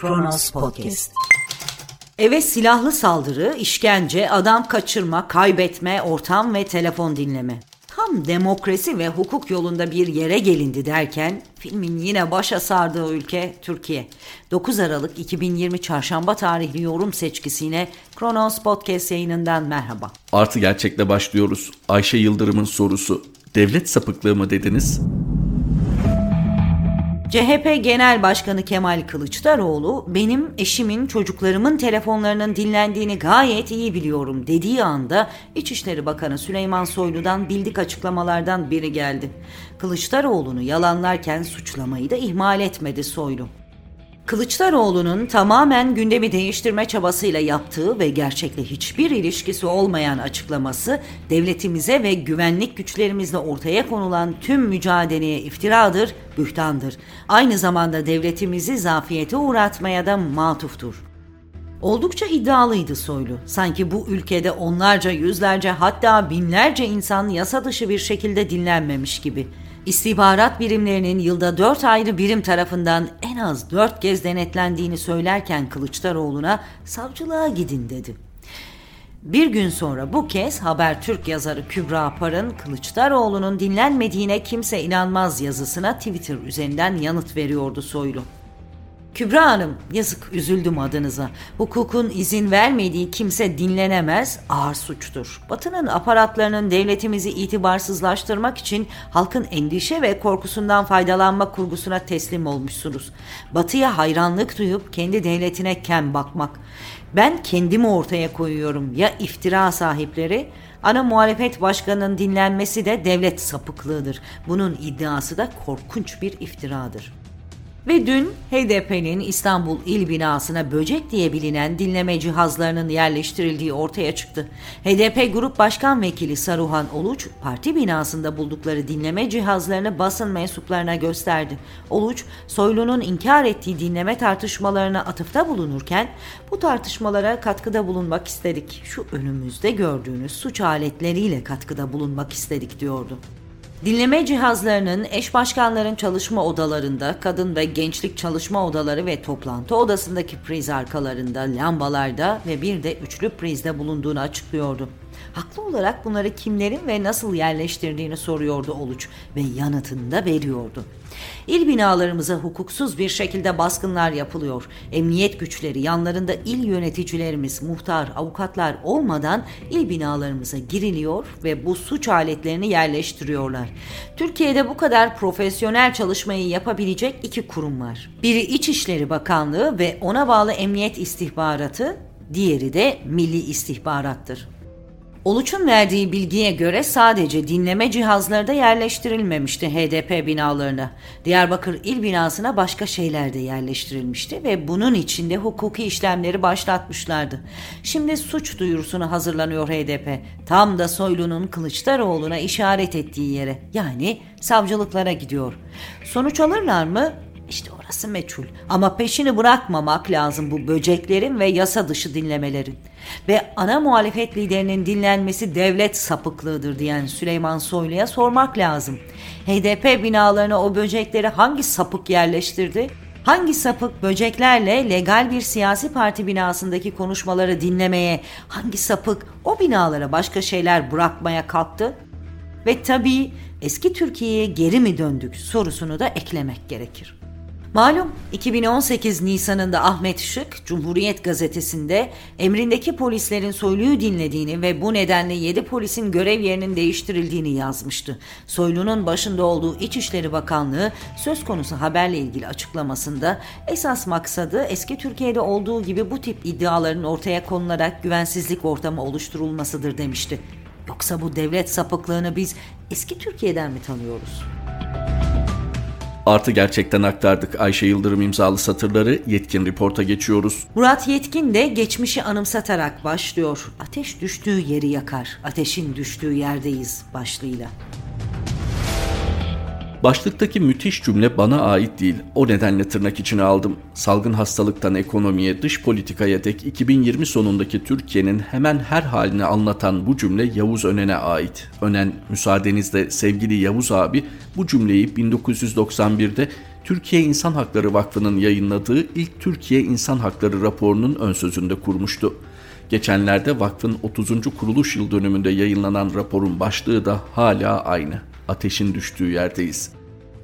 Kronos Podcast. Eve silahlı saldırı, işkence, adam kaçırma, kaybetme, ortam ve telefon dinleme. Tam demokrasi ve hukuk yolunda bir yere gelindi derken filmin yine başa sardığı ülke Türkiye. 9 Aralık 2020 Çarşamba tarihli yorum seçkisine Kronos Podcast yayınından merhaba. Artı gerçekle başlıyoruz. Ayşe Yıldırım'ın sorusu. Devlet sapıklığı mı dediniz? CHP Genel Başkanı Kemal Kılıçdaroğlu benim eşimin çocuklarımın telefonlarının dinlendiğini gayet iyi biliyorum dediği anda İçişleri Bakanı Süleyman Soylu'dan bildik açıklamalardan biri geldi. Kılıçdaroğlu'nu yalanlarken suçlamayı da ihmal etmedi Soylu. Kılıçdaroğlu'nun tamamen gündemi değiştirme çabasıyla yaptığı ve gerçekle hiçbir ilişkisi olmayan açıklaması devletimize ve güvenlik güçlerimizle ortaya konulan tüm mücadeleye iftiradır, bühtandır. Aynı zamanda devletimizi zafiyete uğratmaya da matuftur. Oldukça iddialıydı Soylu. Sanki bu ülkede onlarca, yüzlerce hatta binlerce insan yasa dışı bir şekilde dinlenmemiş gibi. İstihbarat birimlerinin yılda dört ayrı birim tarafından en az dört kez denetlendiğini söylerken Kılıçdaroğlu'na savcılığa gidin dedi. Bir gün sonra bu kez Habertürk yazarı Kübra Par'ın Kılıçdaroğlu'nun dinlenmediğine kimse inanmaz yazısına Twitter üzerinden yanıt veriyordu Soylu. Kübra Hanım, yazık üzüldüm adınıza. Hukukun izin vermediği kimse dinlenemez, ağır suçtur. Batı'nın aparatlarının devletimizi itibarsızlaştırmak için halkın endişe ve korkusundan faydalanma kurgusuna teslim olmuşsunuz. Batı'ya hayranlık duyup kendi devletine kem bakmak. Ben kendimi ortaya koyuyorum ya iftira sahipleri, ana muhalefet başkanının dinlenmesi de devlet sapıklığıdır. Bunun iddiası da korkunç bir iftiradır. Ve dün HDP'nin İstanbul il binasına böcek diye bilinen dinleme cihazlarının yerleştirildiği ortaya çıktı. HDP Grup Başkan Vekili Saruhan Oluç, parti binasında buldukları dinleme cihazlarını basın mensuplarına gösterdi. Oluç, Soylu'nun inkar ettiği dinleme tartışmalarına atıfta bulunurken, bu tartışmalara katkıda bulunmak istedik. Şu önümüzde gördüğünüz suç aletleriyle katkıda bulunmak istedik diyordu. Dinleme cihazlarının eş başkanların çalışma odalarında, kadın ve gençlik çalışma odaları ve toplantı odasındaki priz arkalarında, lambalarda ve bir de üçlü prizde bulunduğunu açıklıyordu. Haklı olarak bunları kimlerin ve nasıl yerleştirdiğini soruyordu Oluç ve yanıtını da veriyordu. İl binalarımıza hukuksuz bir şekilde baskınlar yapılıyor. Emniyet güçleri yanlarında il yöneticilerimiz, muhtar, avukatlar olmadan il binalarımıza giriliyor ve bu suç aletlerini yerleştiriyorlar. Türkiye'de bu kadar profesyonel çalışmayı yapabilecek iki kurum var. Biri İçişleri Bakanlığı ve ona bağlı Emniyet İstihbaratı, diğeri de Milli İstihbarattır. Oluç'un verdiği bilgiye göre sadece dinleme cihazları da yerleştirilmemişti HDP binalarına. Diyarbakır il binasına başka şeyler de yerleştirilmişti ve bunun içinde hukuki işlemleri başlatmışlardı. Şimdi suç duyurusuna hazırlanıyor HDP. Tam da Soylu'nun Kılıçdaroğlu'na işaret ettiği yere yani savcılıklara gidiyor. Sonuç alırlar mı? İşte orası meçhul. Ama peşini bırakmamak lazım bu böceklerin ve yasa dışı dinlemelerin. Ve ana muhalefet liderinin dinlenmesi devlet sapıklığıdır diyen Süleyman Soylu'ya sormak lazım. HDP binalarına o böcekleri hangi sapık yerleştirdi? Hangi sapık böceklerle legal bir siyasi parti binasındaki konuşmaları dinlemeye, hangi sapık o binalara başka şeyler bırakmaya kalktı? Ve tabii eski Türkiye'ye geri mi döndük sorusunu da eklemek gerekir. Malum 2018 Nisan'ında Ahmet Şık Cumhuriyet gazetesinde emrindeki polislerin Soylu'yu dinlediğini ve bu nedenle 7 polisin görev yerinin değiştirildiğini yazmıştı. Soylu'nun başında olduğu İçişleri Bakanlığı söz konusu haberle ilgili açıklamasında esas maksadı eski Türkiye'de olduğu gibi bu tip iddiaların ortaya konularak güvensizlik ortamı oluşturulmasıdır demişti. Yoksa bu devlet sapıklığını biz eski Türkiye'den mi tanıyoruz? Artı gerçekten aktardık Ayşe Yıldırım imzalı satırları Yetkin Report'a geçiyoruz. Murat Yetkin de geçmişi anımsatarak başlıyor. Ateş düştüğü yeri yakar, ateşin düştüğü yerdeyiz başlığıyla. Başlıktaki müthiş cümle bana ait değil. O nedenle tırnak içine aldım. Salgın hastalıktan ekonomiye, dış politikaya dek 2020 sonundaki Türkiye'nin hemen her halini anlatan bu cümle Yavuz Önen'e ait. Önen, müsaadenizle sevgili Yavuz abi bu cümleyi 1991'de Türkiye İnsan Hakları Vakfı'nın yayınladığı ilk Türkiye İnsan Hakları raporunun ön sözünde kurmuştu. Geçenlerde vakfın 30. kuruluş yıl dönümünde yayınlanan raporun başlığı da hala aynı. Ateşin düştüğü yerdeyiz.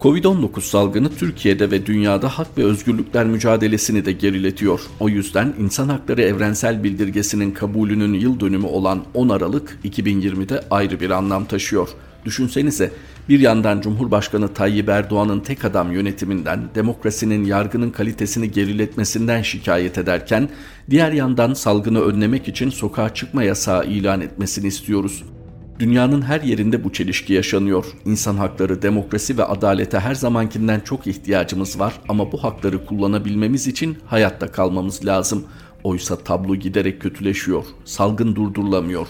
Covid-19 salgını Türkiye'de ve dünyada hak ve özgürlükler mücadelesini de geriletiyor. O yüzden İnsan Hakları Evrensel Bildirgesi'nin kabulünün yıl dönümü olan 10 Aralık 2020'de ayrı bir anlam taşıyor. Düşünsenize bir yandan Cumhurbaşkanı Tayyip Erdoğan'ın tek adam yönetiminden, demokrasinin yargının kalitesini geriletmesinden şikayet ederken, diğer yandan salgını önlemek için sokağa çıkma yasağı ilan etmesini istiyoruz. Dünyanın her yerinde bu çelişki yaşanıyor. İnsan hakları, demokrasi ve adalete her zamankinden çok ihtiyacımız var ama bu hakları kullanabilmemiz için hayatta kalmamız lazım. Oysa tablo giderek kötüleşiyor. Salgın durdurulamıyor.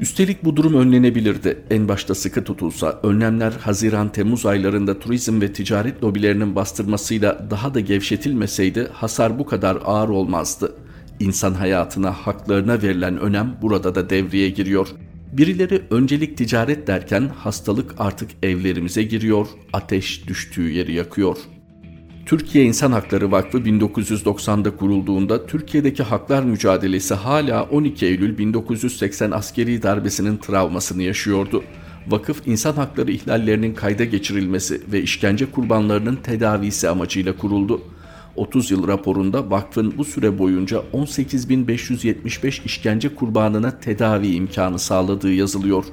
Üstelik bu durum önlenebilirdi. En başta sıkı tutulsa, önlemler Haziran-Temmuz aylarında turizm ve ticaret lobilerinin bastırmasıyla daha da gevşetilmeseydi hasar bu kadar ağır olmazdı. İnsan hayatına, haklarına verilen önem burada da devreye giriyor. Birileri öncelik ticaret derken hastalık artık evlerimize giriyor, ateş düştüğü yeri yakıyor. Türkiye İnsan Hakları Vakfı 1990'da kurulduğunda Türkiye'deki haklar mücadelesi hala 12 Eylül 1980 askeri darbesinin travmasını yaşıyordu. Vakıf insan hakları ihlallerinin kayda geçirilmesi ve işkence kurbanlarının tedavisi amacıyla kuruldu. 30 yıl raporunda vakfın bu süre boyunca 18.575 işkence kurbanına tedavi imkanı sağladığı yazılıyor.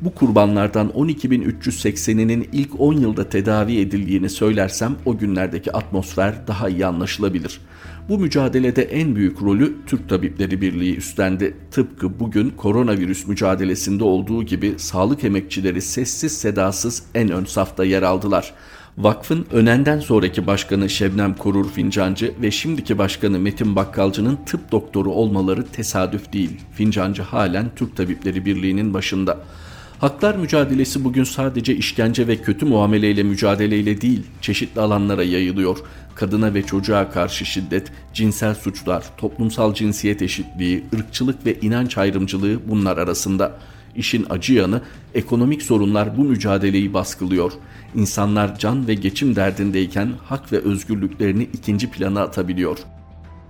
Bu kurbanlardan 12.380'inin ilk 10 yılda tedavi edildiğini söylersem o günlerdeki atmosfer daha iyi anlaşılabilir. Bu mücadelede en büyük rolü Türk Tabipleri Birliği üstlendi. Tıpkı bugün koronavirüs mücadelesinde olduğu gibi sağlık emekçileri sessiz sedasız en ön safta yer aldılar. Vakfın önenden sonraki başkanı Şebnem Korur Fincancı ve şimdiki başkanı Metin Bakkalcı'nın tıp doktoru olmaları tesadüf değil. Fincancı halen Türk Tabipleri Birliği'nin başında. Haklar mücadelesi bugün sadece işkence ve kötü muameleyle mücadeleyle değil, çeşitli alanlara yayılıyor. Kadına ve çocuğa karşı şiddet, cinsel suçlar, toplumsal cinsiyet eşitliği, ırkçılık ve inanç ayrımcılığı bunlar arasında. İşin acı yanı ekonomik sorunlar bu mücadeleyi baskılıyor. İnsanlar can ve geçim derdindeyken hak ve özgürlüklerini ikinci plana atabiliyor.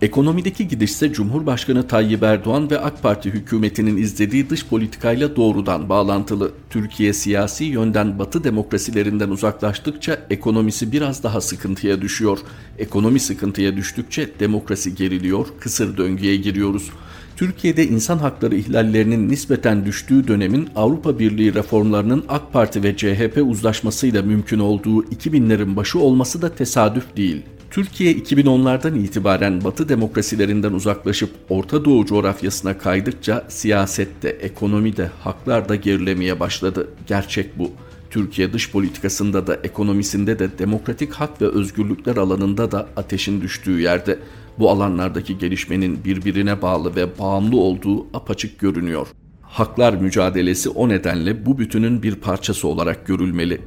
Ekonomideki gidişse Cumhurbaşkanı Tayyip Erdoğan ve AK Parti hükümetinin izlediği dış politikayla doğrudan bağlantılı. Türkiye siyasi yönden batı demokrasilerinden uzaklaştıkça ekonomisi biraz daha sıkıntıya düşüyor. Ekonomi sıkıntıya düştükçe demokrasi geriliyor, kısır döngüye giriyoruz. Türkiye'de insan hakları ihlallerinin nispeten düştüğü dönemin Avrupa Birliği reformlarının AK Parti ve CHP uzlaşmasıyla mümkün olduğu 2000'lerin başı olması da tesadüf değil. Türkiye 2010'lardan itibaren Batı demokrasilerinden uzaklaşıp Orta Doğu coğrafyasına kaydıkça siyasette, ekonomide, haklar da gerilemeye başladı. Gerçek bu. Türkiye dış politikasında da ekonomisinde de demokratik hak ve özgürlükler alanında da ateşin düştüğü yerde. Bu alanlardaki gelişmenin birbirine bağlı ve bağımlı olduğu apaçık görünüyor. Haklar mücadelesi o nedenle bu bütünün bir parçası olarak görülmeli.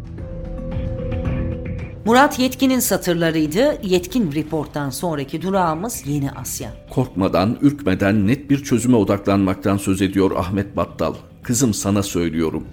Murat Yetkin'in satırlarıydı. Yetkin Report'tan sonraki durağımız Yeni Asya. Korkmadan, ürkmeden net bir çözüme odaklanmaktan söz ediyor Ahmet Battal. Kızım sana söylüyorum.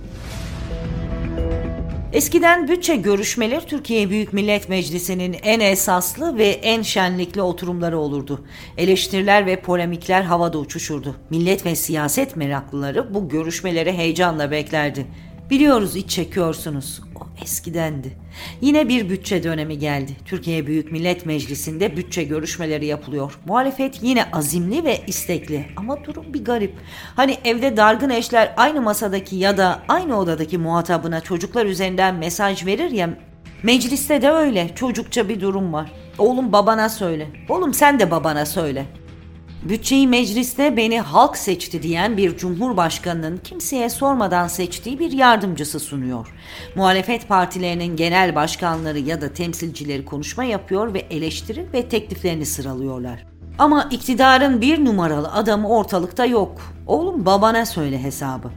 Eskiden bütçe görüşmeleri Türkiye Büyük Millet Meclisi'nin en esaslı ve en şenlikli oturumları olurdu. Eleştiriler ve polemikler havada uçuşurdu. Millet ve siyaset meraklıları bu görüşmeleri heyecanla beklerdi. Biliyoruz iç çekiyorsunuz. O eskidendi. Yine bir bütçe dönemi geldi. Türkiye Büyük Millet Meclisi'nde bütçe görüşmeleri yapılıyor. Muhalefet yine azimli ve istekli ama durum bir garip. Hani evde dargın eşler aynı masadaki ya da aynı odadaki muhatabına çocuklar üzerinden mesaj verir ya Mecliste de öyle çocukça bir durum var. Oğlum babana söyle. Oğlum sen de babana söyle. Bütçeyi mecliste beni halk seçti diyen bir cumhurbaşkanının kimseye sormadan seçtiği bir yardımcısı sunuyor. Muhalefet partilerinin genel başkanları ya da temsilcileri konuşma yapıyor ve eleştiri ve tekliflerini sıralıyorlar. Ama iktidarın bir numaralı adamı ortalıkta yok. Oğlum babana söyle hesabı.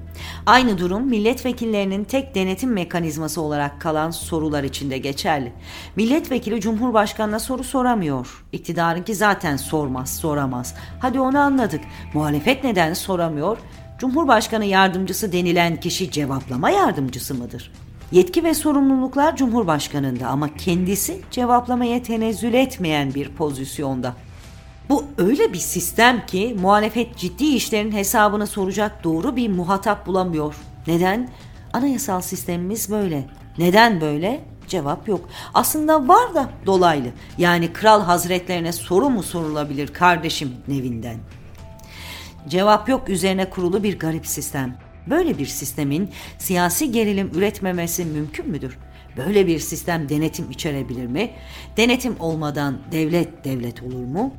Aynı durum milletvekillerinin tek denetim mekanizması olarak kalan sorular içinde geçerli. Milletvekili Cumhurbaşkanına soru soramıyor. İktidarınki zaten sormaz, soramaz. Hadi onu anladık. Muhalefet neden soramıyor? Cumhurbaşkanı yardımcısı denilen kişi cevaplama yardımcısı mıdır? Yetki ve sorumluluklar Cumhurbaşkanı'nda ama kendisi cevaplamaya tenezzül etmeyen bir pozisyonda. Bu öyle bir sistem ki muhalefet ciddi işlerin hesabını soracak doğru bir muhatap bulamıyor. Neden? Anayasal sistemimiz böyle. Neden böyle? Cevap yok. Aslında var da dolaylı. Yani kral hazretlerine soru mu sorulabilir kardeşim nevinden? Cevap yok üzerine kurulu bir garip sistem. Böyle bir sistemin siyasi gerilim üretmemesi mümkün müdür? Böyle bir sistem denetim içerebilir mi? Denetim olmadan devlet devlet olur mu?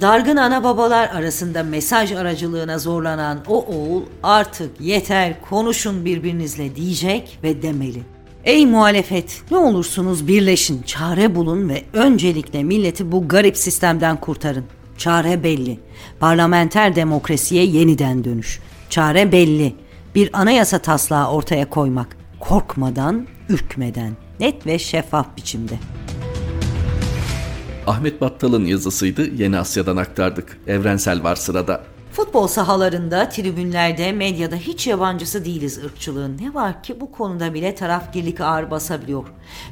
Dargın ana babalar arasında mesaj aracılığına zorlanan o oğul artık yeter konuşun birbirinizle diyecek ve demeli. Ey muhalefet ne olursunuz birleşin, çare bulun ve öncelikle milleti bu garip sistemden kurtarın. Çare belli. Parlamenter demokrasiye yeniden dönüş. Çare belli. Bir anayasa taslağı ortaya koymak. Korkmadan, ürkmeden, net ve şeffaf biçimde. Ahmet Battal'ın yazısıydı. Yeni Asya'dan aktardık. Evrensel var sırada. Futbol sahalarında, tribünlerde, medyada hiç yabancısı değiliz ırkçılığın. Ne var ki bu konuda bile tarafgirlik ağır basabiliyor.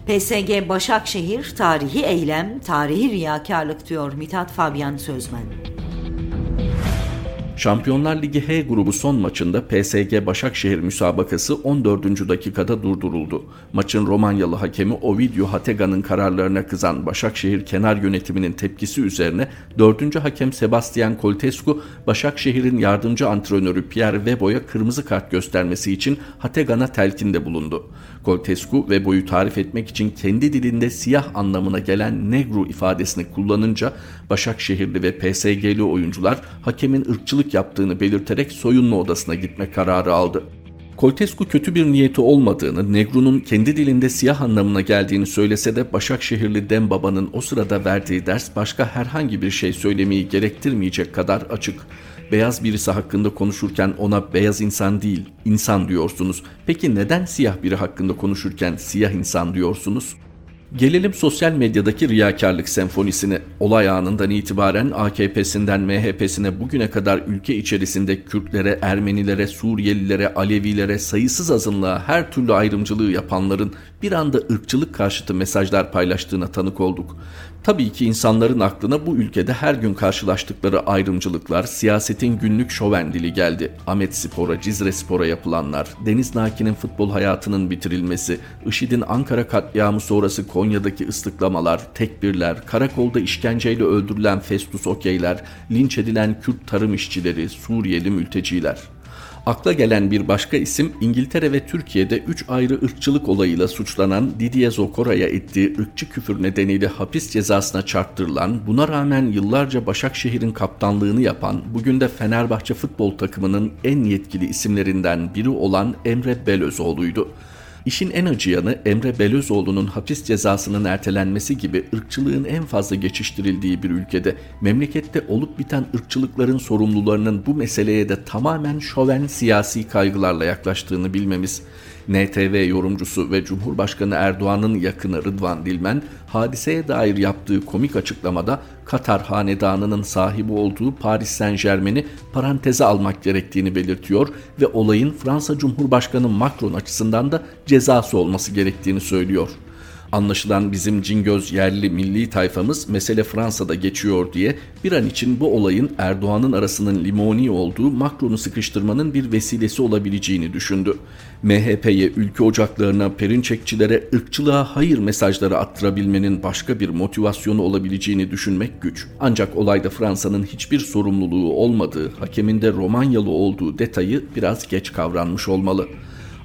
PSG Başakşehir tarihi eylem, tarihi riyakarlık diyor Mithat Fabian Sözmen. Şampiyonlar Ligi H grubu son maçında PSG Başakşehir müsabakası 14. dakikada durduruldu. Maçın Romanyalı hakemi Ovidio Hatega'nın kararlarına kızan Başakşehir kenar yönetiminin tepkisi üzerine 4. hakem Sebastian Coltescu Başakşehir'in yardımcı antrenörü Pierre Vebo'ya kırmızı kart göstermesi için Hatega'na telkinde bulundu. Coltescu Vebo'yu tarif etmek için kendi dilinde siyah anlamına gelen negro ifadesini kullanınca Başakşehirli ve PSG'li oyuncular hakemin ırkçılık yaptığını belirterek soyunma odasına gitme kararı aldı. Coltescu kötü bir niyeti olmadığını, Negru'nun kendi dilinde siyah anlamına geldiğini söylese de Başakşehirli Dembaba'nın o sırada verdiği ders başka herhangi bir şey söylemeyi gerektirmeyecek kadar açık. Beyaz birisi hakkında konuşurken ona beyaz insan değil, insan diyorsunuz. Peki neden siyah biri hakkında konuşurken siyah insan diyorsunuz? Gelelim sosyal medyadaki riyakarlık senfonisine. Olay anından itibaren AKP'sinden MHP'sine bugüne kadar ülke içerisinde Kürtlere, Ermenilere, Suriyelilere, Alevilere sayısız azınlığa her türlü ayrımcılığı yapanların bir anda ırkçılık karşıtı mesajlar paylaştığına tanık olduk. Tabii ki insanların aklına bu ülkede her gün karşılaştıkları ayrımcılıklar, siyasetin günlük şoven dili geldi. Ahmet Spor'a, Cizre Spor'a yapılanlar, Deniz Naki'nin futbol hayatının bitirilmesi, IŞİD'in Ankara katliamı sonrası Konya'daki ıslıklamalar, tekbirler, karakolda işkenceyle öldürülen Festus Okeyler, linç edilen Kürt tarım işçileri, Suriyeli mülteciler. Akla gelen bir başka isim İngiltere ve Türkiye'de 3 ayrı ırkçılık olayıyla suçlanan Didier Zokora'ya ettiği ırkçı küfür nedeniyle hapis cezasına çarptırılan, buna rağmen yıllarca Başakşehir'in kaptanlığını yapan, bugün de Fenerbahçe futbol takımının en yetkili isimlerinden biri olan Emre Belözoğlu'ydu. İşin en acı yanı Emre Belözoğlu'nun hapis cezasının ertelenmesi gibi ırkçılığın en fazla geçiştirildiği bir ülkede memlekette olup biten ırkçılıkların sorumlularının bu meseleye de tamamen şoven siyasi kaygılarla yaklaştığını bilmemiz. NTV yorumcusu ve Cumhurbaşkanı Erdoğan'ın yakını Rıdvan Dilmen, hadiseye dair yaptığı komik açıklamada Katar hanedanının sahibi olduğu Paris Saint Germain'i paranteze almak gerektiğini belirtiyor ve olayın Fransa Cumhurbaşkanı Macron açısından da cezası olması gerektiğini söylüyor. Anlaşılan bizim cingöz yerli milli tayfamız mesele Fransa'da geçiyor diye bir an için bu olayın Erdoğan'ın arasının limoni olduğu Macron'u sıkıştırmanın bir vesilesi olabileceğini düşündü. MHP'ye, ülke ocaklarına, perinçekçilere, ırkçılığa hayır mesajları attırabilmenin başka bir motivasyonu olabileceğini düşünmek güç. Ancak olayda Fransa'nın hiçbir sorumluluğu olmadığı, hakeminde Romanyalı olduğu detayı biraz geç kavranmış olmalı.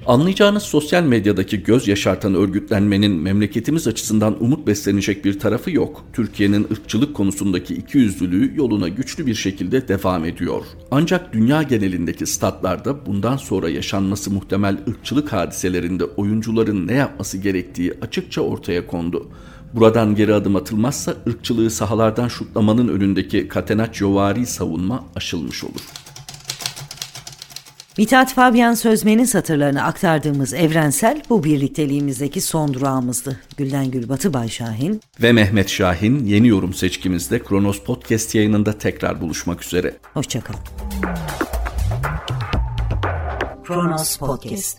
Anlayacağınız sosyal medyadaki göz yaşartan örgütlenmenin memleketimiz açısından umut beslenecek bir tarafı yok. Türkiye'nin ırkçılık konusundaki ikiyüzlülüğü yoluna güçlü bir şekilde devam ediyor. Ancak dünya genelindeki statlarda bundan sonra yaşanması muhtemel ırkçılık hadiselerinde oyuncuların ne yapması gerektiği açıkça ortaya kondu. Buradan geri adım atılmazsa ırkçılığı sahalardan şutlamanın önündeki Catenaccio savunma aşılmış olur. Mithat Fabian Sözmen'in satırlarını aktardığımız Evrensel bu birlikteliğimizdeki son durağımızdı. Gülden Gülbatı Bayşahin ve Mehmet Şahin yeni yorum seçkimizde Kronos Podcast yayınında tekrar buluşmak üzere. Hoşçakalın. Kronos Podcast